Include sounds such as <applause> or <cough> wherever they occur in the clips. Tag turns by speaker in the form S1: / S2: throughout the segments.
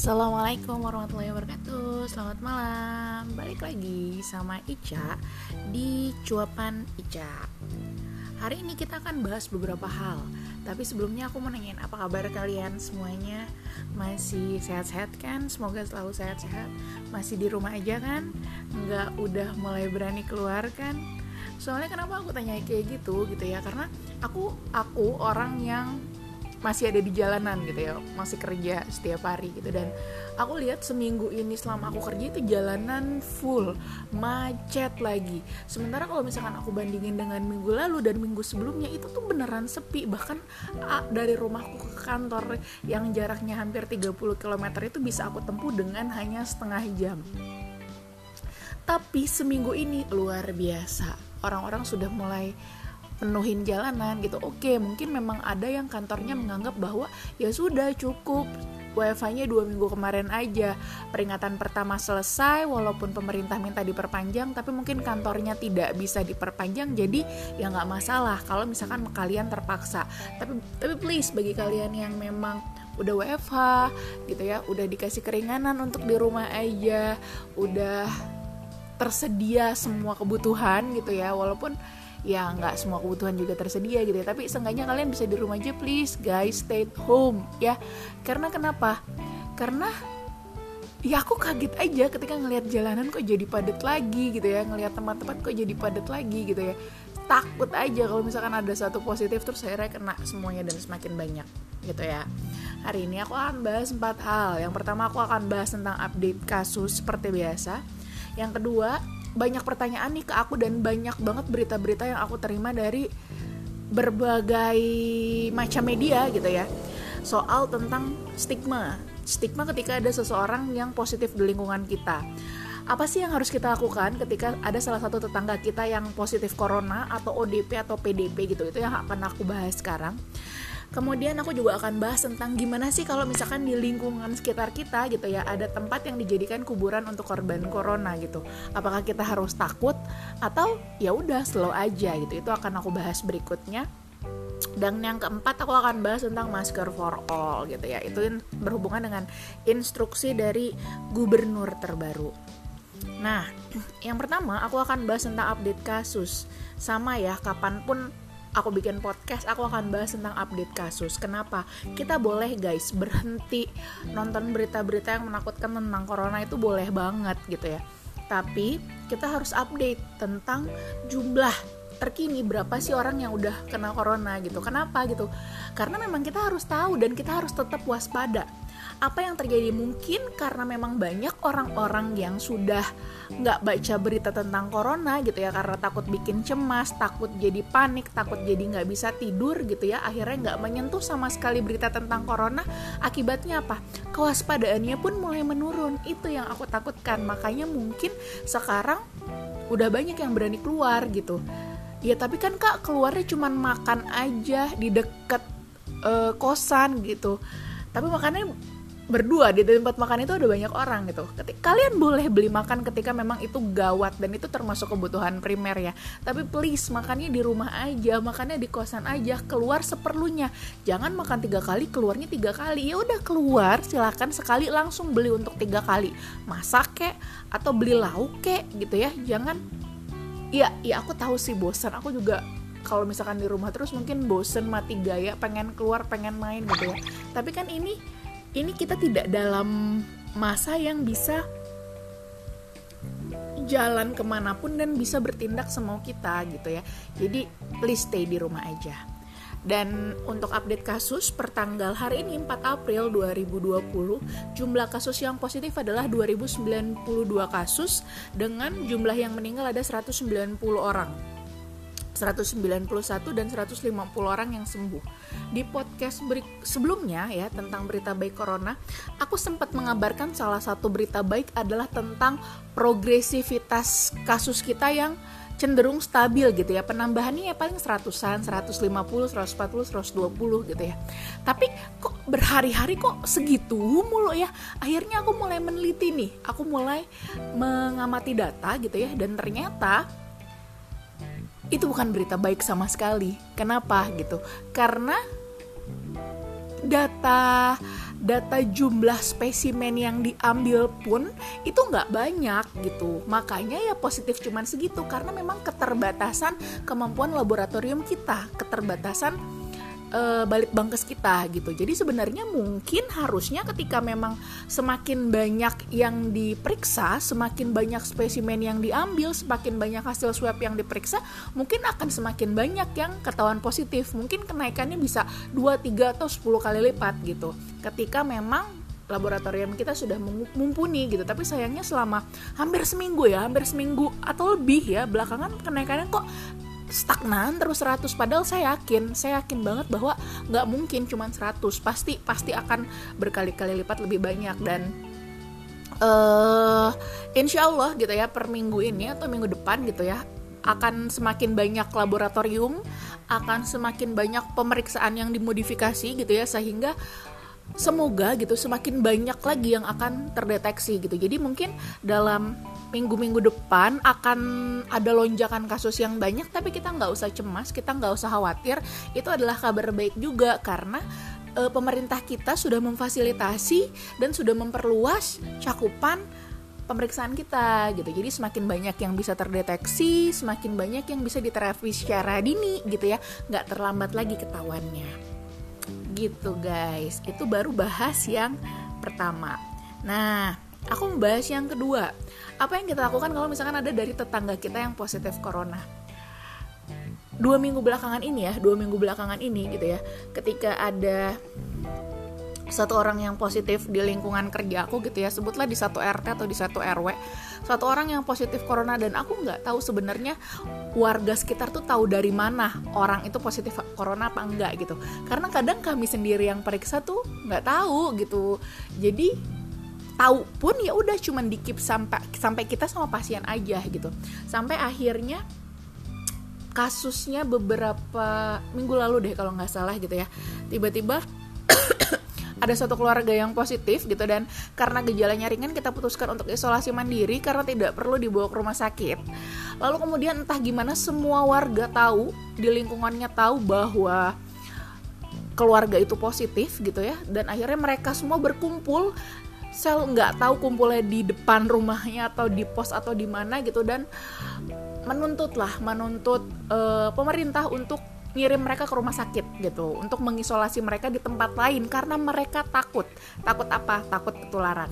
S1: Assalamualaikum warahmatullahi wabarakatuh. Selamat malam. Balik lagi sama Ica Di Cuapan Ica. Hari ini kita akan bahas beberapa hal. Tapi sebelumnya aku mau nanyain Apa kabar kalian semuanya? Masih sehat-sehat kan? Semoga selalu sehat-sehat. Masih di rumah aja kan? Nggak udah mulai berani keluar kan? Soalnya kenapa aku tanya kayak gitu gitu ya? Karena aku aku orang yang masih ada di jalanan gitu ya masih kerja setiap hari gitu. Dan aku lihat seminggu ini selama aku kerja itu jalanan full macet lagi. Sementara kalau misalkan aku bandingin dengan minggu lalu dan minggu sebelumnya itu tuh beneran sepi. Bahkan dari rumahku ke kantor yang jaraknya hampir 30 km itu bisa aku tempuh dengan hanya setengah jam. Tapi seminggu ini luar biasa. Orang-orang sudah mulai penuhin jalanan gitu. Oke mungkin memang ada yang kantornya menganggap bahwa ya sudah cukup. WFH-nya dua minggu kemarin aja. Peringatan pertama selesai walaupun pemerintah minta diperpanjang tapi mungkin kantornya tidak bisa diperpanjang jadi ya nggak masalah kalau misalkan kalian terpaksa. Tapi tapi please bagi kalian yang memang udah WFH gitu ya udah dikasih keringanan untuk di rumah aja udah tersedia semua kebutuhan gitu ya walaupun ya nggak semua kebutuhan juga tersedia gitu ya. Tapi seenggaknya kalian bisa di rumah aja please guys stay at home ya. Karena kenapa? Karena ya aku kaget aja ketika ngelihat jalanan kok jadi padat lagi gitu ya. Ngelihat tempat-tempat kok jadi padat lagi gitu ya. Takut aja kalau misalkan ada satu positif terus akhirnya kena semuanya dan semakin banyak gitu ya. Hari ini aku akan bahas empat hal. Yang pertama aku akan bahas tentang update kasus seperti biasa. Yang kedua banyak pertanyaan nih ke aku dan banyak banget berita-berita yang aku terima dari berbagai macam media gitu ya. Soal tentang stigma. Stigma ketika ada seseorang yang positif di lingkungan kita. Apa sih yang harus kita lakukan ketika ada salah satu tetangga kita yang positif corona atau ODP atau PDP gitu? Itu yang akan aku bahas sekarang Kemudian aku juga akan bahas tentang gimana sih kalau misalkan di lingkungan sekitar kita gitu ya ada tempat yang dijadikan kuburan untuk korban corona gitu. Apakah kita harus takut atau ya udah slow aja gitu. Itu akan aku bahas berikutnya. Dan yang keempat aku akan bahas tentang masker for all gitu ya. Itu berhubungan dengan instruksi dari gubernur terbaru. Nah, <clears throat> yang pertama aku akan bahas tentang update kasus. Sama ya, kapan pun aku bikin podcast aku akan bahas tentang update kasus. Kenapa? Kita boleh guys berhenti nonton berita-berita yang menakutkan tentang corona itu boleh banget gitu ya. Tapi kita harus update tentang jumlah terkini berapa sih orang yang udah kena corona gitu. Kenapa gitu? Karena memang kita harus tahu dan kita harus tetap waspada apa yang terjadi? Mungkin karena memang banyak orang-orang yang sudah nggak baca berita tentang corona gitu ya karena takut bikin cemas takut jadi panik takut jadi nggak bisa tidur gitu ya akhirnya nggak menyentuh sama sekali berita tentang corona. Akibatnya apa? Kewaspadaannya pun mulai menurun. Itu yang aku takutkan. Makanya mungkin sekarang udah banyak yang berani keluar gitu. Ya tapi kan kak keluarnya cuma makan aja di deket uh, kosan gitu. Tapi makannya berdua di tempat makan itu ada banyak orang gitu. Ketika, kalian boleh beli makan ketika memang itu gawat dan itu termasuk kebutuhan primer ya. Tapi please makannya di rumah aja, makannya di kosan aja, keluar seperlunya. Jangan makan tiga kali, keluarnya tiga kali. Ya udah keluar, silakan sekali langsung beli untuk tiga kali. Masak kek atau beli lauk kek gitu ya. Jangan ya ya aku tahu sih bosan. Aku juga kalau misalkan di rumah terus mungkin bosen mati gaya pengen keluar pengen main gitu ya tapi kan ini ini kita tidak dalam masa yang bisa jalan ke mana pun dan bisa bertindak semau kita gitu ya. Jadi please stay di rumah aja. Dan untuk update kasus per tanggal hari ini 4 April 2020 jumlah kasus yang positif adalah 2092 kasus dengan jumlah yang meninggal ada 190 orang 191 dan 150 orang yang sembuh. Di podcast sebelumnya ya tentang berita baik corona, aku sempat mengabarkan salah satu berita baik adalah tentang progresivitas kasus kita yang cenderung stabil gitu ya. Penambahannya ya paling seratusan 150 140 120 gitu ya. Tapi kok berhari-hari kok segitu mulu ya? Akhirnya aku mulai meneliti nih. Aku mulai mengamati data gitu ya. Dan ternyata itu bukan berita baik sama sekali. Kenapa gitu? Karena data data jumlah spesimen yang diambil pun itu nggak banyak gitu makanya ya positif cuman segitu karena memang keterbatasan kemampuan laboratorium kita keterbatasan uh, balik bangkes kita gitu. Jadi sebenarnya mungkin harusnya ketika memang semakin banyak yang diperiksa, semakin banyak spesimen yang diambil, semakin banyak hasil swab yang diperiksa, mungkin akan semakin banyak yang ketahuan positif. Mungkin kenaikannya bisa 2, 3 atau 10 kali lipat gitu. Ketika memang laboratorium kita sudah mumpuni gitu tapi sayangnya selama hampir seminggu ya hampir seminggu atau lebih ya belakangan kenaikannya kok stagnan terus 100 padahal saya yakin saya yakin banget bahwa nggak mungkin cuma 100 pasti pasti akan berkali-kali lipat lebih banyak. Dan uh, insya Allah gitu ya per minggu ini atau minggu depan gitu ya akan semakin banyak laboratorium akan semakin banyak pemeriksaan yang dimodifikasi gitu ya sehingga semoga gitu semakin banyak lagi yang akan terdeteksi gitu. Jadi mungkin dalam minggu-minggu depan akan ada lonjakan kasus yang banyak tapi kita nggak usah cemas kita nggak usah khawatir. Itu adalah kabar baik juga karena e, pemerintah kita sudah memfasilitasi dan sudah memperluas cakupan pemeriksaan kita gitu. Jadi semakin banyak yang bisa terdeteksi semakin banyak yang bisa diterapi secara dini gitu ya. Nggak terlambat lagi ketahuannya gitu guys. Itu baru bahas yang pertama. Nah aku membahas yang kedua. Apa yang kita lakukan kalau misalkan ada dari tetangga kita yang positif corona? Dua minggu belakangan ini ya dua minggu belakangan ini gitu ya ketika ada satu orang yang positif di lingkungan kerja aku gitu ya sebutlah di satu RT atau di satu RW satu orang yang positif corona dan aku nggak tahu sebenarnya warga sekitar tuh tahu dari mana orang itu positif corona apa enggak gitu. Karena kadang kami sendiri yang periksa tuh nggak tahu gitu. Jadi tahu pun ya udah cuman dikip sampai sampai kita sama pasien aja gitu. Sampai akhirnya kasusnya beberapa minggu lalu deh kalau nggak salah gitu ya. Tiba-tiba ada satu keluarga yang positif gitu dan karena gejalanya ringan kita putuskan untuk isolasi mandiri karena tidak perlu dibawa ke rumah sakit. Lalu kemudian entah gimana semua warga tahu di lingkungannya tahu bahwa keluarga itu positif gitu ya dan akhirnya mereka semua berkumpul sel nggak tahu kumpulnya di depan rumahnya atau di pos atau di mana gitu dan menuntut lah menuntut uh, pemerintah untuk ngirim mereka ke rumah sakit gitu untuk mengisolasi mereka di tempat lain karena mereka takut takut apa takut ketularan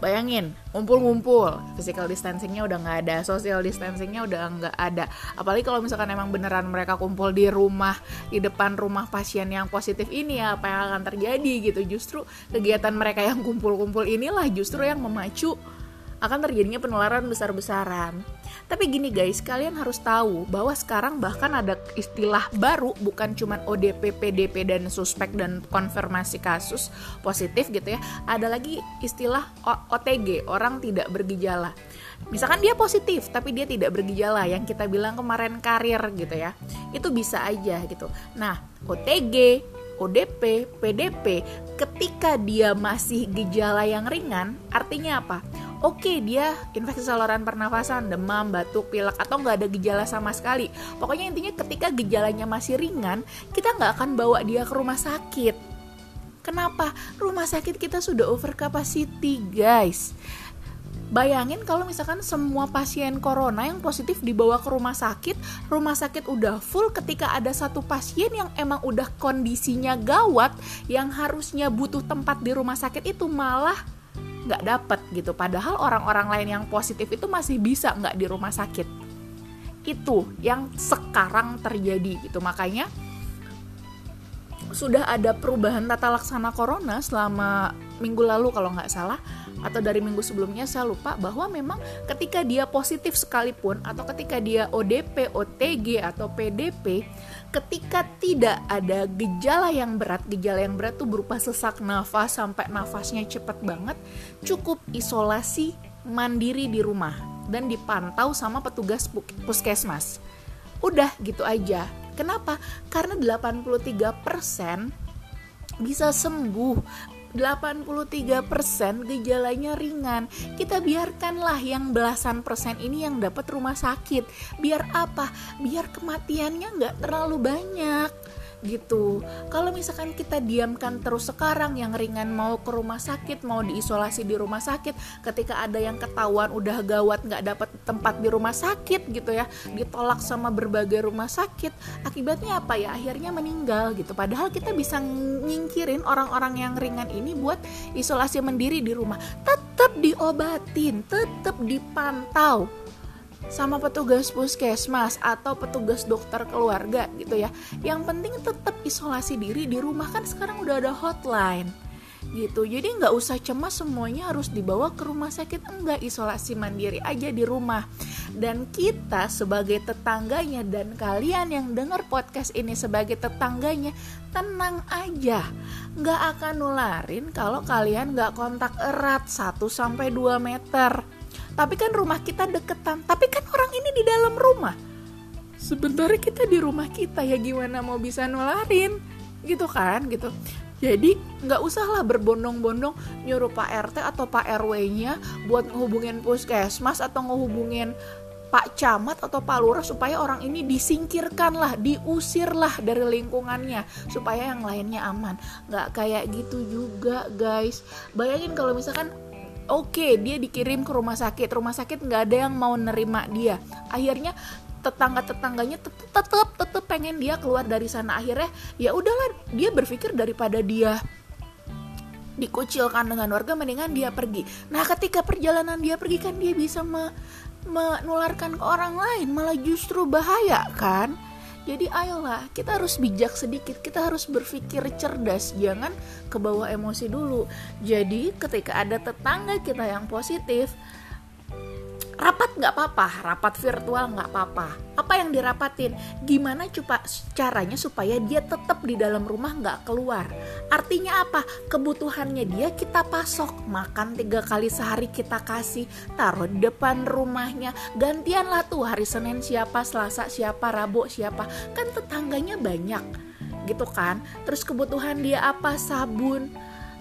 S1: Bayangin, ngumpul-ngumpul, physical distancingnya udah nggak ada, social distancingnya udah nggak ada. Apalagi kalau misalkan emang beneran mereka kumpul di rumah, di depan rumah pasien yang positif ini ya, apa yang akan terjadi gitu. Justru kegiatan mereka yang kumpul-kumpul inilah justru yang memacu akan terjadinya penularan besar-besaran. Tapi gini guys, kalian harus tahu bahwa sekarang bahkan ada istilah baru bukan cuma ODP, PDP dan suspek dan konfirmasi kasus positif gitu ya. Ada lagi istilah OTG, orang tidak bergejala. Misalkan dia positif tapi dia tidak bergejala yang kita bilang kemarin karir gitu ya. Itu bisa aja gitu. Nah, OTG, ODP, PDP ketika dia masih gejala yang ringan, artinya apa? Oke okay, dia infeksi saluran pernafasan, demam, batuk, pilek atau nggak ada gejala sama sekali. Pokoknya intinya ketika gejalanya masih ringan, kita nggak akan bawa dia ke rumah sakit. Kenapa? Rumah sakit kita sudah over capacity, guys. Bayangin kalau misalkan semua pasien corona yang positif dibawa ke rumah sakit, rumah sakit udah full ketika ada satu pasien yang emang udah kondisinya gawat, yang harusnya butuh tempat di rumah sakit itu malah nggak dapet gitu. Padahal orang-orang lain yang positif itu masih bisa nggak di rumah sakit. Itu yang sekarang terjadi gitu. Makanya sudah ada perubahan tata laksana corona selama minggu lalu kalau nggak salah atau dari minggu sebelumnya saya lupa bahwa memang ketika dia positif sekalipun atau ketika dia ODP, OTG atau PDP ketika tidak ada gejala yang berat, gejala yang berat tuh berupa sesak nafas sampai nafasnya cepet banget, cukup isolasi mandiri di rumah dan dipantau sama petugas puskesmas. Udah gitu aja. Kenapa? Karena 83% bisa sembuh 83% gejalanya ringan. Kita biarkanlah yang belasan persen ini yang dapat rumah sakit. Biar apa? Biar kematiannya nggak terlalu banyak gitu. Kalau misalkan kita diamkan terus sekarang yang ringan mau ke rumah sakit, mau diisolasi di rumah sakit, ketika ada yang ketahuan udah gawat nggak dapat tempat di rumah sakit gitu ya, ditolak sama berbagai rumah sakit, akibatnya apa ya? Akhirnya meninggal gitu. Padahal kita bisa nyingkirin orang-orang yang ringan ini buat isolasi mandiri di rumah. Tetap diobatin, tetap dipantau sama petugas puskesmas atau petugas dokter keluarga gitu ya. Yang penting tetap isolasi diri di rumah kan sekarang udah ada hotline gitu. Jadi nggak usah cemas semuanya harus dibawa ke rumah sakit enggak isolasi mandiri aja di rumah. Dan kita sebagai tetangganya dan kalian yang dengar podcast ini sebagai tetangganya tenang aja. Nggak akan nularin kalau kalian nggak kontak erat 1 sampai 2 meter tapi kan rumah kita deketan tapi kan orang ini di dalam rumah sebenarnya kita di rumah kita ya gimana mau bisa nularin gitu kan gitu jadi nggak usahlah berbondong-bondong nyuruh Pak RT atau Pak RW-nya buat ngehubungin puskesmas atau ngehubungin Pak Camat atau Pak Lurah supaya orang ini disingkirkan lah, diusir lah dari lingkungannya supaya yang lainnya aman. Nggak kayak gitu juga guys. Bayangin kalau misalkan oke okay, dia dikirim ke rumah sakit. Rumah sakit nggak ada yang mau nerima dia. Akhirnya tetangga tetangganya tetap tetap pengen dia keluar dari sana. Akhirnya ya udahlah dia berpikir daripada dia dikucilkan dengan warga mendingan dia pergi. Nah ketika perjalanan dia pergi kan dia bisa me menularkan ke orang lain. Malah justru bahaya kan jadi ayolah, kita harus bijak sedikit, kita harus berpikir cerdas, jangan kebawa emosi dulu. Jadi ketika ada tetangga kita yang positif, rapat nggak apa-apa, rapat virtual nggak apa-apa. Apa yang dirapatin? Gimana coba caranya supaya dia tetap di dalam rumah nggak keluar? Artinya apa? Kebutuhannya dia kita pasok, makan tiga kali sehari kita kasih, taruh depan rumahnya. Gantian lah tuh hari Senin siapa, Selasa siapa, Rabu siapa. Kan tetangganya banyak, gitu kan? Terus kebutuhan dia apa? Sabun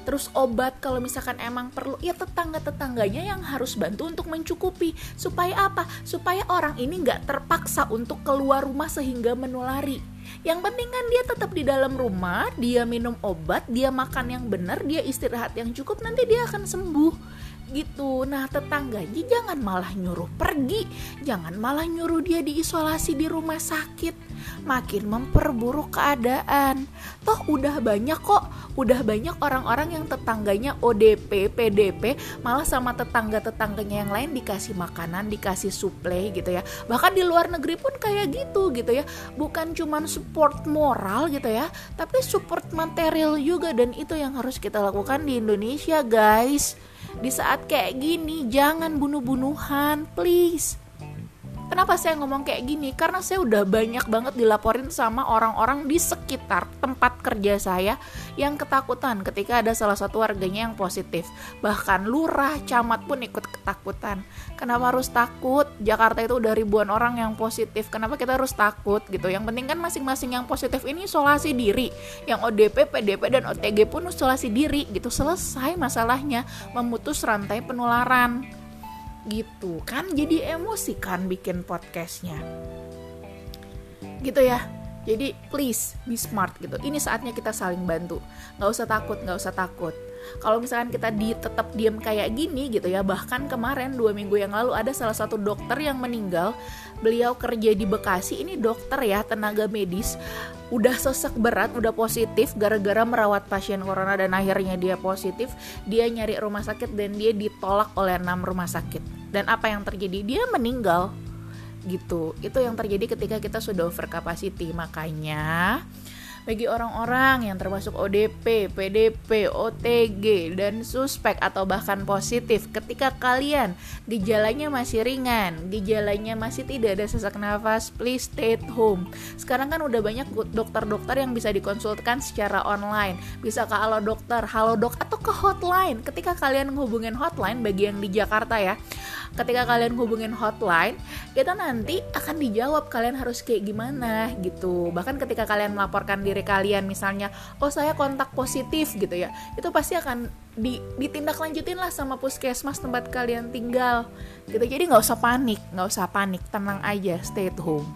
S1: terus obat kalau misalkan emang perlu ya tetangga-tetangganya yang harus bantu untuk mencukupi. Supaya apa? Supaya orang ini nggak terpaksa untuk keluar rumah sehingga menulari. Yang penting kan dia tetap di dalam rumah dia minum obat dia makan yang benar dia istirahat yang cukup nanti dia akan sembuh gitu. Nah, tetangganya jangan malah nyuruh pergi, jangan malah nyuruh dia diisolasi di rumah sakit. Makin memperburuk keadaan. Toh udah banyak kok, udah banyak orang-orang yang tetangganya ODP, PDP, malah sama tetangga-tetangganya yang lain dikasih makanan, dikasih suplai gitu ya. Bahkan di luar negeri pun kayak gitu gitu ya. Bukan cuman support moral gitu ya, tapi support material juga dan itu yang harus kita lakukan di Indonesia, guys. Di saat kayak gini, jangan bunuh-bunuhan, please. Kenapa saya ngomong kayak gini? Karena saya udah banyak banget dilaporin sama orang-orang di sekitar tempat kerja saya yang ketakutan ketika ada salah satu warganya yang positif. Bahkan lurah, camat pun ikut ketakutan. Kenapa harus takut? Jakarta itu udah ribuan orang yang positif. Kenapa kita harus takut gitu? Yang penting kan masing-masing yang positif ini isolasi diri. Yang ODP, PDP dan OTG pun isolasi diri gitu. Selesai masalahnya, memutus rantai penularan gitu. Kan jadi emosi kan bikin podcastnya. Gitu ya. Jadi please be smart gitu. Ini saatnya kita saling bantu. Nggak usah takut nggak usah takut kalau misalkan kita di tetap diem kayak gini gitu ya bahkan kemarin dua minggu yang lalu ada salah satu dokter yang meninggal. Beliau kerja di Bekasi ini dokter ya tenaga medis. Udah sesek berat udah positif gara-gara merawat pasien corona dan akhirnya dia positif. Dia nyari rumah sakit dan dia ditolak oleh enam rumah sakit. Dan apa yang terjadi? Dia meninggal gitu. Itu yang terjadi ketika kita sudah over capacity. Makanya bagi orang-orang yang termasuk ODP, PDP, OTG, dan suspek atau bahkan positif ketika kalian gejalanya masih ringan, gejalanya masih tidak ada sesak nafas, please stay at home. Sekarang kan udah banyak dokter-dokter yang bisa dikonsultkan secara online. Bisa ke Halo Dokter, Halo Dok, atau ke hotline. Ketika kalian menghubungin hotline bagi yang di Jakarta ya, ketika kalian hubungin hotline itu nanti akan dijawab kalian harus kayak gimana gitu. Bahkan ketika kalian melaporkan diri kalian misalnya oh saya kontak positif gitu ya itu pasti akan di, ditindaklanjutin lah sama puskesmas tempat kalian tinggal gitu. Jadi nggak usah panik nggak usah panik tenang aja stay at home.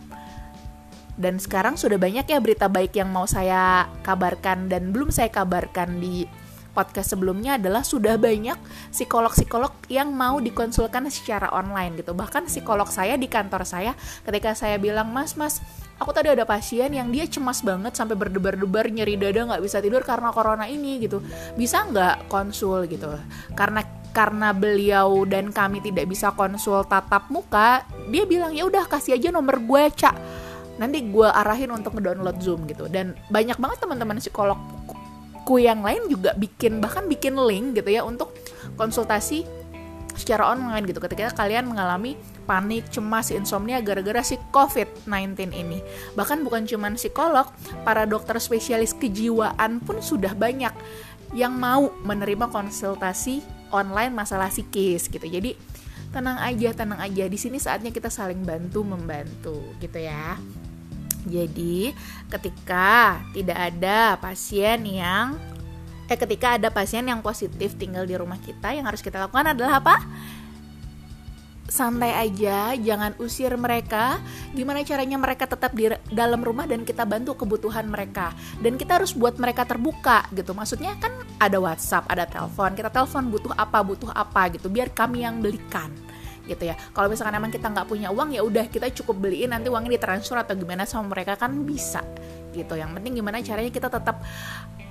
S1: Dan sekarang sudah banyak ya berita baik yang mau saya kabarkan dan belum saya kabarkan di podcast sebelumnya adalah sudah banyak psikolog-psikolog yang mau dikonsulkan secara online gitu. Bahkan psikolog saya di kantor saya ketika saya bilang, "Mas, Mas, aku tadi ada pasien yang dia cemas banget sampai berdebar-debar nyeri dada nggak bisa tidur karena corona ini gitu. Bisa nggak konsul gitu? Karena karena beliau dan kami tidak bisa konsul tatap muka dia bilang ya udah kasih aja nomor gue cak nanti gue arahin untuk ngedownload zoom gitu. Dan banyak banget teman-teman psikologku yang lain juga bikin bahkan bikin link gitu ya untuk konsultasi secara online gitu ketika kalian mengalami panik, cemas, insomnia gara-gara si COVID-19 ini. Bahkan bukan cuma psikolog, para dokter spesialis kejiwaan pun sudah banyak yang mau menerima konsultasi online masalah psikis gitu. Jadi tenang aja, tenang aja. Di sini saatnya kita saling bantu membantu gitu ya. Jadi, ketika tidak ada pasien yang eh ketika ada pasien yang positif tinggal di rumah kita yang harus kita lakukan adalah apa? santai aja, jangan usir mereka. Gimana caranya mereka tetap di dalam rumah dan kita bantu kebutuhan mereka. Dan kita harus buat mereka terbuka gitu. Maksudnya kan ada WhatsApp, ada telepon. Kita telepon butuh apa, butuh apa gitu. Biar kami yang belikan gitu ya. Kalau misalkan emang kita nggak punya uang ya udah kita cukup beliin nanti uangnya ditransfer atau gimana sama mereka kan bisa gitu. Yang penting gimana caranya kita tetap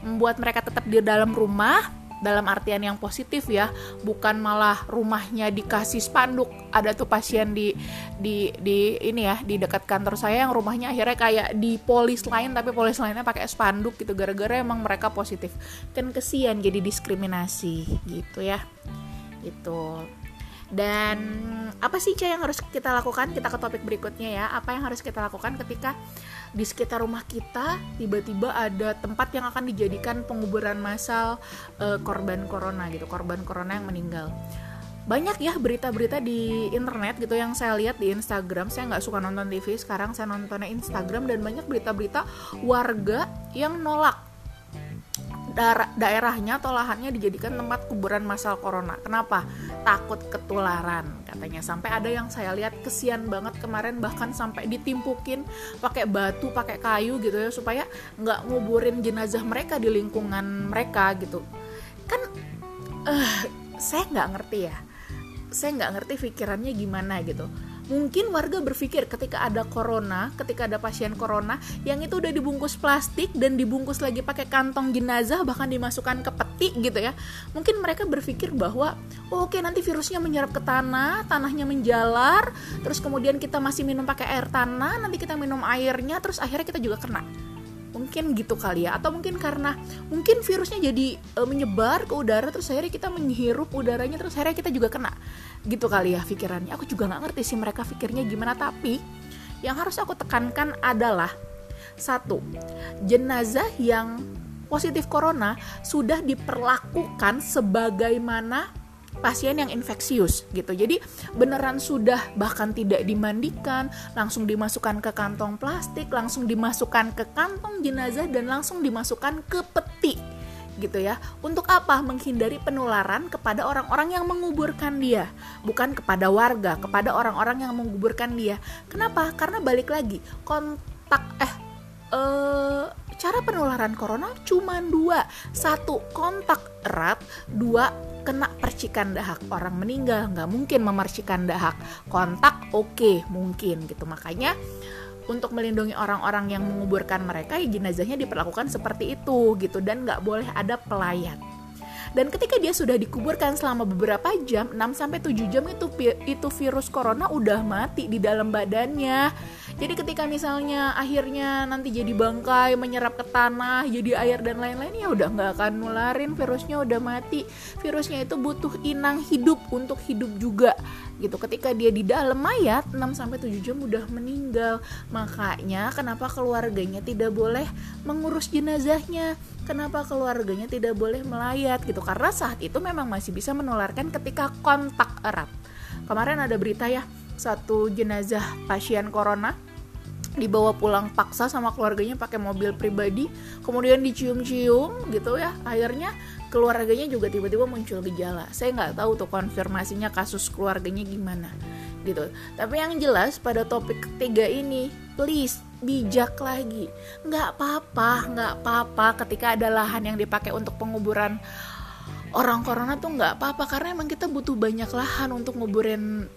S1: membuat mereka tetap di dalam rumah dalam artian yang positif ya. Bukan malah rumahnya dikasih spanduk ada tuh pasien di di di ini ya di dekat kantor saya yang rumahnya akhirnya kayak di polis lain tapi polis lainnya pakai spanduk gitu. Gara-gara emang mereka positif. Kan kesian jadi diskriminasi gitu ya. Itu dan apa sih Ca yang harus kita lakukan? Kita ke topik berikutnya ya. Apa yang harus kita lakukan ketika di sekitar rumah kita tiba-tiba ada tempat yang akan dijadikan penguburan massal uh, korban corona gitu, korban corona yang meninggal. Banyak ya berita-berita di internet gitu yang saya lihat di Instagram. Saya nggak suka nonton TV, sekarang saya nontonnya Instagram dan banyak berita-berita warga yang nolak daerahnya atau lahannya dijadikan tempat kuburan masal corona. Kenapa? Takut ketularan katanya. Sampai ada yang saya lihat kesian banget kemarin bahkan sampai ditimpukin pakai batu, pakai kayu gitu ya supaya nggak nguburin jenazah mereka di lingkungan mereka gitu. Kan uh, saya nggak ngerti ya. Saya nggak ngerti pikirannya gimana gitu Mungkin warga berpikir ketika ada corona, ketika ada pasien corona, yang itu udah dibungkus plastik dan dibungkus lagi pakai kantong jenazah bahkan dimasukkan ke peti gitu ya. Mungkin mereka berpikir bahwa oh, oke okay, nanti virusnya menyerap ke tanah, tanahnya menjalar, terus kemudian kita masih minum pakai air tanah, nanti kita minum airnya, terus akhirnya kita juga kena mungkin gitu kali ya. Atau mungkin karena mungkin virusnya jadi e, menyebar ke udara terus akhirnya kita menghirup udaranya terus akhirnya kita juga kena. Gitu kali ya pikirannya. Aku juga nggak ngerti sih mereka pikirnya gimana. Tapi yang harus aku tekankan adalah satu jenazah yang positif corona sudah diperlakukan sebagaimana pasien yang infeksius gitu. Jadi beneran sudah bahkan tidak dimandikan, langsung dimasukkan ke kantong plastik, langsung dimasukkan ke kantong jenazah dan langsung dimasukkan ke peti gitu ya. Untuk apa? Menghindari penularan kepada orang-orang yang menguburkan dia, bukan kepada warga, kepada orang-orang yang menguburkan dia. Kenapa? Karena balik lagi, kontak eh eh cara penularan corona cuma dua. Satu kontak erat. Dua kena percikan dahak. Orang meninggal nggak mungkin memercikan dahak. Kontak oke okay, mungkin gitu. Makanya untuk melindungi orang-orang yang menguburkan mereka ya jenazahnya diperlakukan seperti itu gitu. Dan nggak boleh ada pelayan dan ketika dia sudah dikuburkan selama beberapa jam 6 sampai 7 jam itu itu virus corona udah mati di dalam badannya. Jadi ketika misalnya akhirnya nanti jadi bangkai menyerap ke tanah jadi air dan lain-lain ya udah nggak akan nularin virusnya udah mati. Virusnya itu butuh inang hidup untuk hidup juga gitu. Ketika dia di dalam mayat 6 sampai 7 jam udah meninggal. Makanya kenapa keluarganya tidak boleh mengurus jenazahnya? Kenapa keluarganya tidak boleh melayat gitu? Karena saat itu memang masih bisa menularkan ketika kontak erat. Kemarin ada berita ya satu jenazah pasien corona dibawa pulang paksa sama keluarganya pakai mobil pribadi kemudian dicium-cium gitu ya. Akhirnya keluarganya juga tiba-tiba muncul gejala. Saya nggak tahu tuh konfirmasinya kasus keluarganya gimana gitu. Tapi yang jelas pada topik ketiga ini please bijak lagi. Nggak apa-apa nggak apa-apa ketika ada lahan yang dipakai untuk penguburan orang corona tuh nggak apa-apa karena emang kita butuh banyak lahan untuk nguburin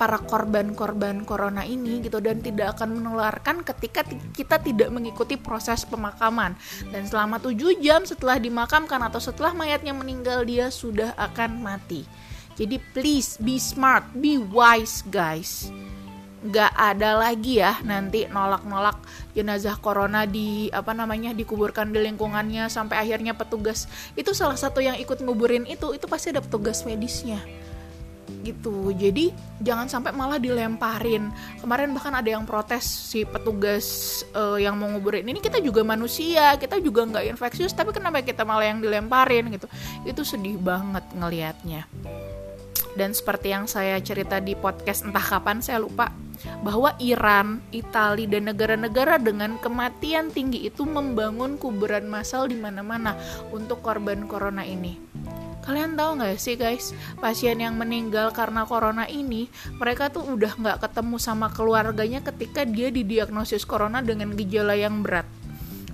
S1: para korban-korban corona ini gitu dan tidak akan menularkan ketika kita tidak mengikuti proses pemakaman. Dan selama 7 jam setelah dimakamkan atau setelah mayatnya meninggal dia sudah akan mati. Jadi please be smart be wise guys. Nggak ada lagi ya nanti nolak-nolak jenazah corona di apa namanya dikuburkan di lingkungannya sampai akhirnya petugas itu salah satu yang ikut nguburin itu itu pasti ada petugas medisnya gitu. Jadi jangan sampai malah dilemparin. Kemarin bahkan ada yang protes si petugas uh, yang mau nguburin. Ini kita juga manusia kita juga nggak infeksius tapi kenapa kita malah yang dilemparin gitu. Itu sedih banget ngelihatnya dan seperti yang saya cerita di podcast entah kapan saya lupa bahwa Iran, Italia dan negara-negara dengan kematian tinggi itu membangun kuburan massal di mana-mana untuk korban corona ini. Kalian tahu nggak sih guys, pasien yang meninggal karena corona ini, mereka tuh udah nggak ketemu sama keluarganya ketika dia didiagnosis corona dengan gejala yang berat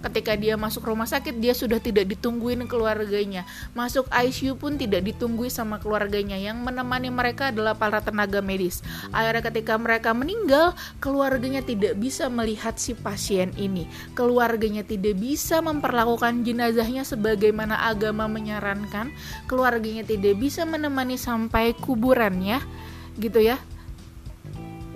S1: ketika dia masuk rumah sakit dia sudah tidak ditungguin keluarganya. Masuk ICU pun tidak ditunggui sama keluarganya. Yang menemani mereka adalah para tenaga medis. Akhirnya ketika mereka meninggal keluarganya tidak bisa melihat si pasien ini. Keluarganya tidak bisa memperlakukan jenazahnya sebagaimana agama menyarankan. Keluarganya tidak bisa menemani sampai kuburannya gitu ya.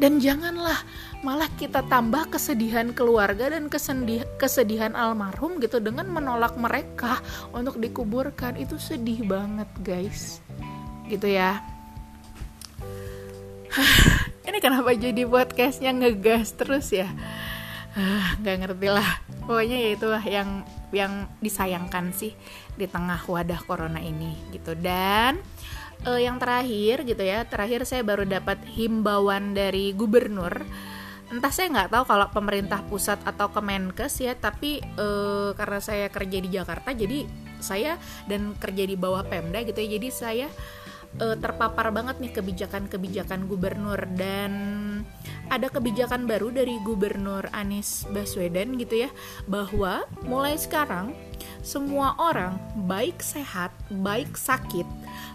S1: Dan janganlah malah kita tambah kesedihan keluarga dan kesedihan, kesedihan almarhum gitu dengan menolak mereka untuk dikuburkan. Itu sedih banget guys. Gitu ya. <sighs> Ini kenapa jadi podcastnya ngegas terus ya? Nggak ngerti lah. Pokoknya ya itu yang yang disayangkan sih di tengah wadah corona ini gitu. Dan uh, yang terakhir gitu ya terakhir saya baru dapat himbauan dari gubernur entah saya nggak tahu kalau pemerintah pusat atau Kemenkes ya tapi uh, karena saya kerja di Jakarta jadi saya dan kerja di bawah Pemda gitu ya jadi saya uh, terpapar banget nih kebijakan-kebijakan gubernur. Dan ada kebijakan baru dari gubernur Anies Baswedan gitu ya bahwa mulai sekarang semua orang baik sehat baik sakit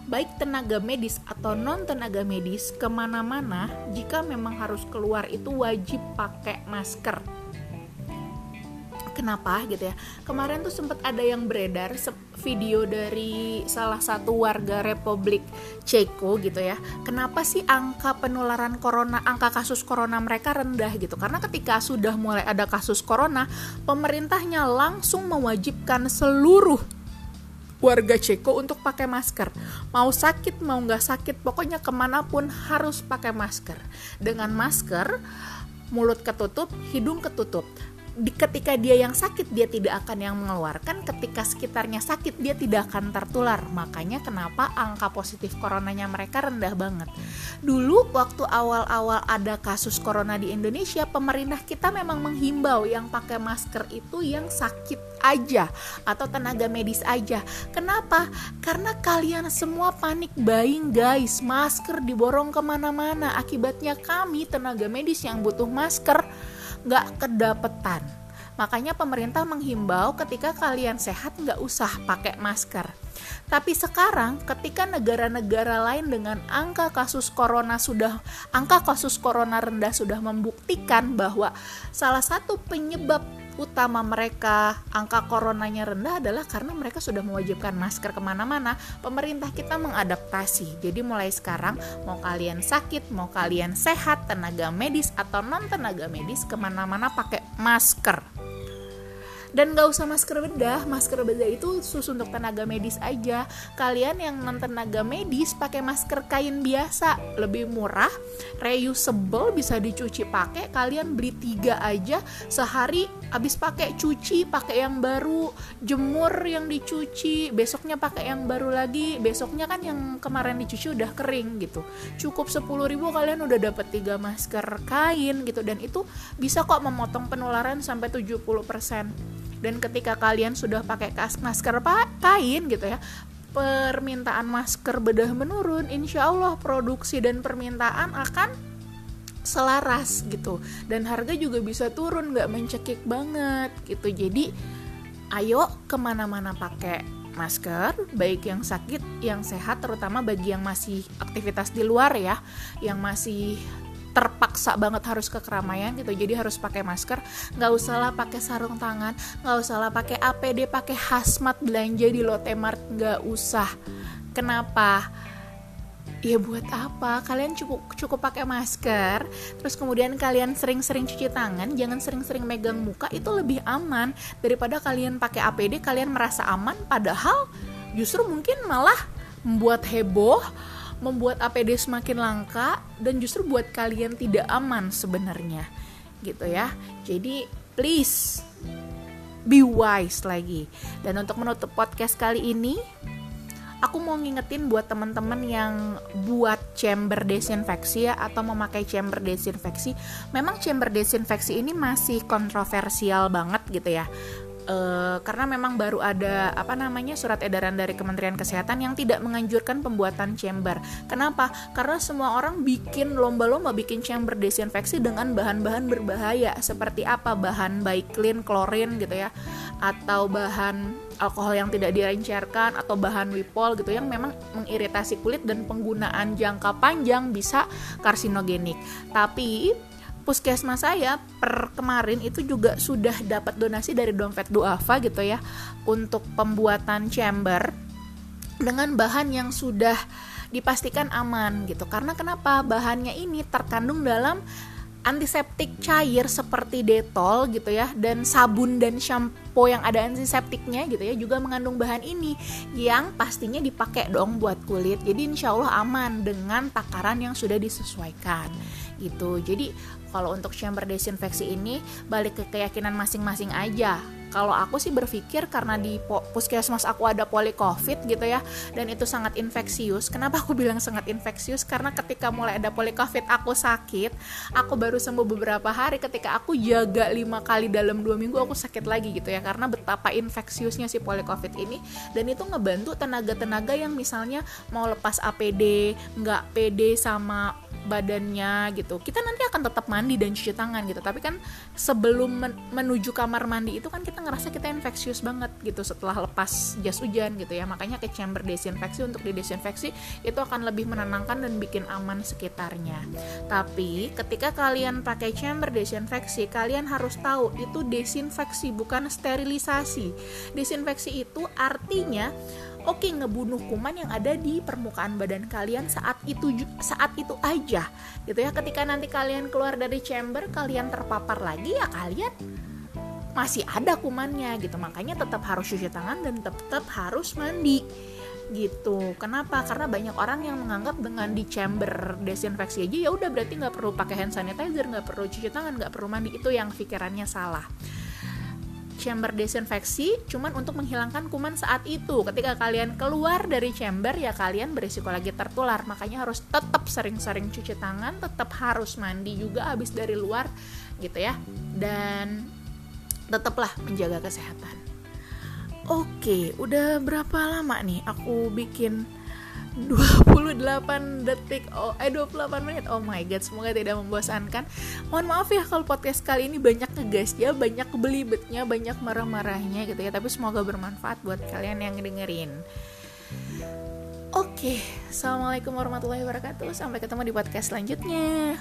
S1: baik tenaga medis atau non tenaga medis ke mana-mana jika memang harus keluar itu wajib pakai masker kenapa gitu ya kemarin tuh sempat ada yang beredar video dari salah satu warga Republik Ceko gitu ya kenapa sih angka penularan corona angka kasus corona mereka rendah gitu karena ketika sudah mulai ada kasus corona pemerintahnya langsung mewajibkan seluruh warga Ceko untuk pakai masker. Mau sakit mau nggak sakit, pokoknya ke mana pun harus pakai masker. Dengan masker, mulut ketutup, hidung ketutup di, ketika dia yang sakit dia tidak akan yang mengeluarkan. Ketika sekitarnya sakit dia tidak akan tertular. Makanya kenapa angka positif coronanya mereka rendah banget. Dulu waktu awal-awal ada kasus corona di Indonesia pemerintah kita memang menghimbau yang pakai masker itu yang sakit aja atau tenaga medis aja. Kenapa? Karena kalian semua panik buying guys. Masker diborong ke mana-mana. Akibatnya kami tenaga medis yang butuh masker nggak kedapetan. Makanya pemerintah menghimbau ketika kalian sehat nggak usah pakai masker. Tapi sekarang ketika negara-negara lain dengan angka kasus corona sudah angka kasus corona rendah sudah membuktikan bahwa salah satu penyebab utama mereka. Angka coronanya rendah adalah karena mereka sudah mewajibkan masker ke mana-mana. Pemerintah kita mengadaptasi. Jadi mulai sekarang mau kalian sakit mau kalian sehat tenaga medis atau non tenaga medis ke mana-mana pakai masker dan gak usah masker bedah masker bedah itu khusus untuk tenaga medis aja. Kalian yang non tenaga medis pakai masker kain biasa lebih murah reusable bisa dicuci pakai. Kalian beli tiga aja sehari habis pakai cuci pakai yang baru jemur yang dicuci besoknya pakai yang baru lagi besoknya kan yang kemarin dicuci udah kering gitu. Cukup 10 ribu kalian udah dapat tiga masker kain gitu. Dan itu bisa kok memotong penularan sampai 70% dan ketika kalian sudah pakai masker kain gitu ya permintaan masker bedah menurun insya Allah produksi dan permintaan akan selaras gitu. Dan harga juga bisa turun nggak mencekik banget gitu. Jadi ayo ke mana-mana pakai masker baik yang sakit yang sehat terutama bagi yang masih aktivitas di luar ya yang masih terpaksa banget harus ke keramaian gitu. Jadi harus pakai masker nggak usah lah pakai sarung tangan nggak usah lah pakai APD pakai hazmat belanja di Lotte Mart nggak usah. Kenapa? Ya buat apa? Kalian cukup cukup pakai masker terus kemudian kalian sering-sering cuci tangan jangan sering-sering megang muka itu lebih aman. Daripada kalian pakai APD kalian merasa aman padahal justru mungkin malah membuat heboh membuat APD semakin langka dan justru buat kalian tidak aman sebenarnya gitu ya. Jadi please be wise lagi. Dan untuk menutup podcast kali ini aku mau ngingetin buat teman-teman yang buat chamber desinfeksi ya atau memakai chamber desinfeksi. Memang chamber desinfeksi ini masih kontroversial banget gitu ya uh, karena memang baru ada apa namanya surat edaran dari Kementerian Kesehatan yang tidak menganjurkan pembuatan chamber. Kenapa? Karena semua orang bikin lomba-lomba bikin chamber desinfeksi dengan bahan-bahan berbahaya seperti apa bahan clean, klorin gitu ya, atau bahan alkohol yang tidak direncerkan atau bahan wipol gitu yang memang mengiritasi kulit dan penggunaan jangka panjang bisa karsinogenik. Tapi puskesmas saya per kemarin itu juga sudah dapat donasi dari dompet duafa gitu ya untuk pembuatan chamber dengan bahan yang sudah dipastikan aman gitu. Karena kenapa? Bahannya ini terkandung dalam antiseptik cair seperti detol gitu ya dan sabun dan shampoo yang ada antiseptiknya gitu ya juga mengandung bahan ini yang pastinya dipakai dong buat kulit. Jadi insya Allah aman dengan takaran yang sudah disesuaikan gitu. Jadi kalau untuk chamber desinfeksi ini balik ke keyakinan masing-masing aja. Kalau aku sih berpikir karena di puskesmas aku ada poli covid gitu ya dan itu sangat infeksius. Kenapa aku <laughs> bilang sangat infeksius? Karena ketika mulai ada poli covid aku sakit aku baru sembuh beberapa hari. Ketika aku jaga lima kali dalam dua minggu aku sakit lagi gitu ya karena betapa infeksiusnya si poli covid ini. Dan itu ngebantu tenaga-tenaga yang misalnya mau lepas APD nggak PD sama badannya gitu. Kita nanti akan tetap mandi dan cuci tangan gitu. Tapi kan sebelum men menuju kamar mandi itu kan kita ngerasa kita infeksius banget gitu setelah lepas jas hujan gitu ya. Makanya ke chamber desinfeksi untuk didesinfeksi itu akan lebih menenangkan dan bikin aman sekitarnya. Tapi ketika kalian pakai chamber desinfeksi kalian harus tahu itu desinfeksi bukan sterilisasi. Desinfeksi itu artinya oke okay, ngebunuh kuman yang ada di permukaan badan kalian saat itu saat itu aja gitu ya. Ketika nanti kalian keluar dari chamber kalian terpapar lagi ya kalian masih ada kumannya gitu. Makanya tetap harus cuci tangan dan tetap harus mandi gitu. Kenapa? Karena banyak orang yang menganggap dengan di chamber desinfeksi aja ya udah berarti nggak perlu pakai hand sanitizer nggak perlu cuci tangan nggak perlu mandi. Itu yang pikirannya salah chamber desinfeksi cuman untuk menghilangkan kuman saat itu. Ketika kalian keluar dari chamber ya kalian berisiko lagi tertular. Makanya harus tetap sering-sering cuci tangan, tetap harus mandi juga habis dari luar gitu ya. Dan tetaplah menjaga kesehatan. Oke, udah berapa lama nih aku bikin 28 detik oh eh 28 menit oh my god semoga tidak membosankan mohon maaf ya kalau podcast kali ini banyak ngegas ya banyak belibetnya banyak marah-marahnya gitu ya tapi semoga bermanfaat buat kalian yang dengerin Oke, okay. assalamualaikum warahmatullahi wabarakatuh. Sampai ketemu di podcast selanjutnya.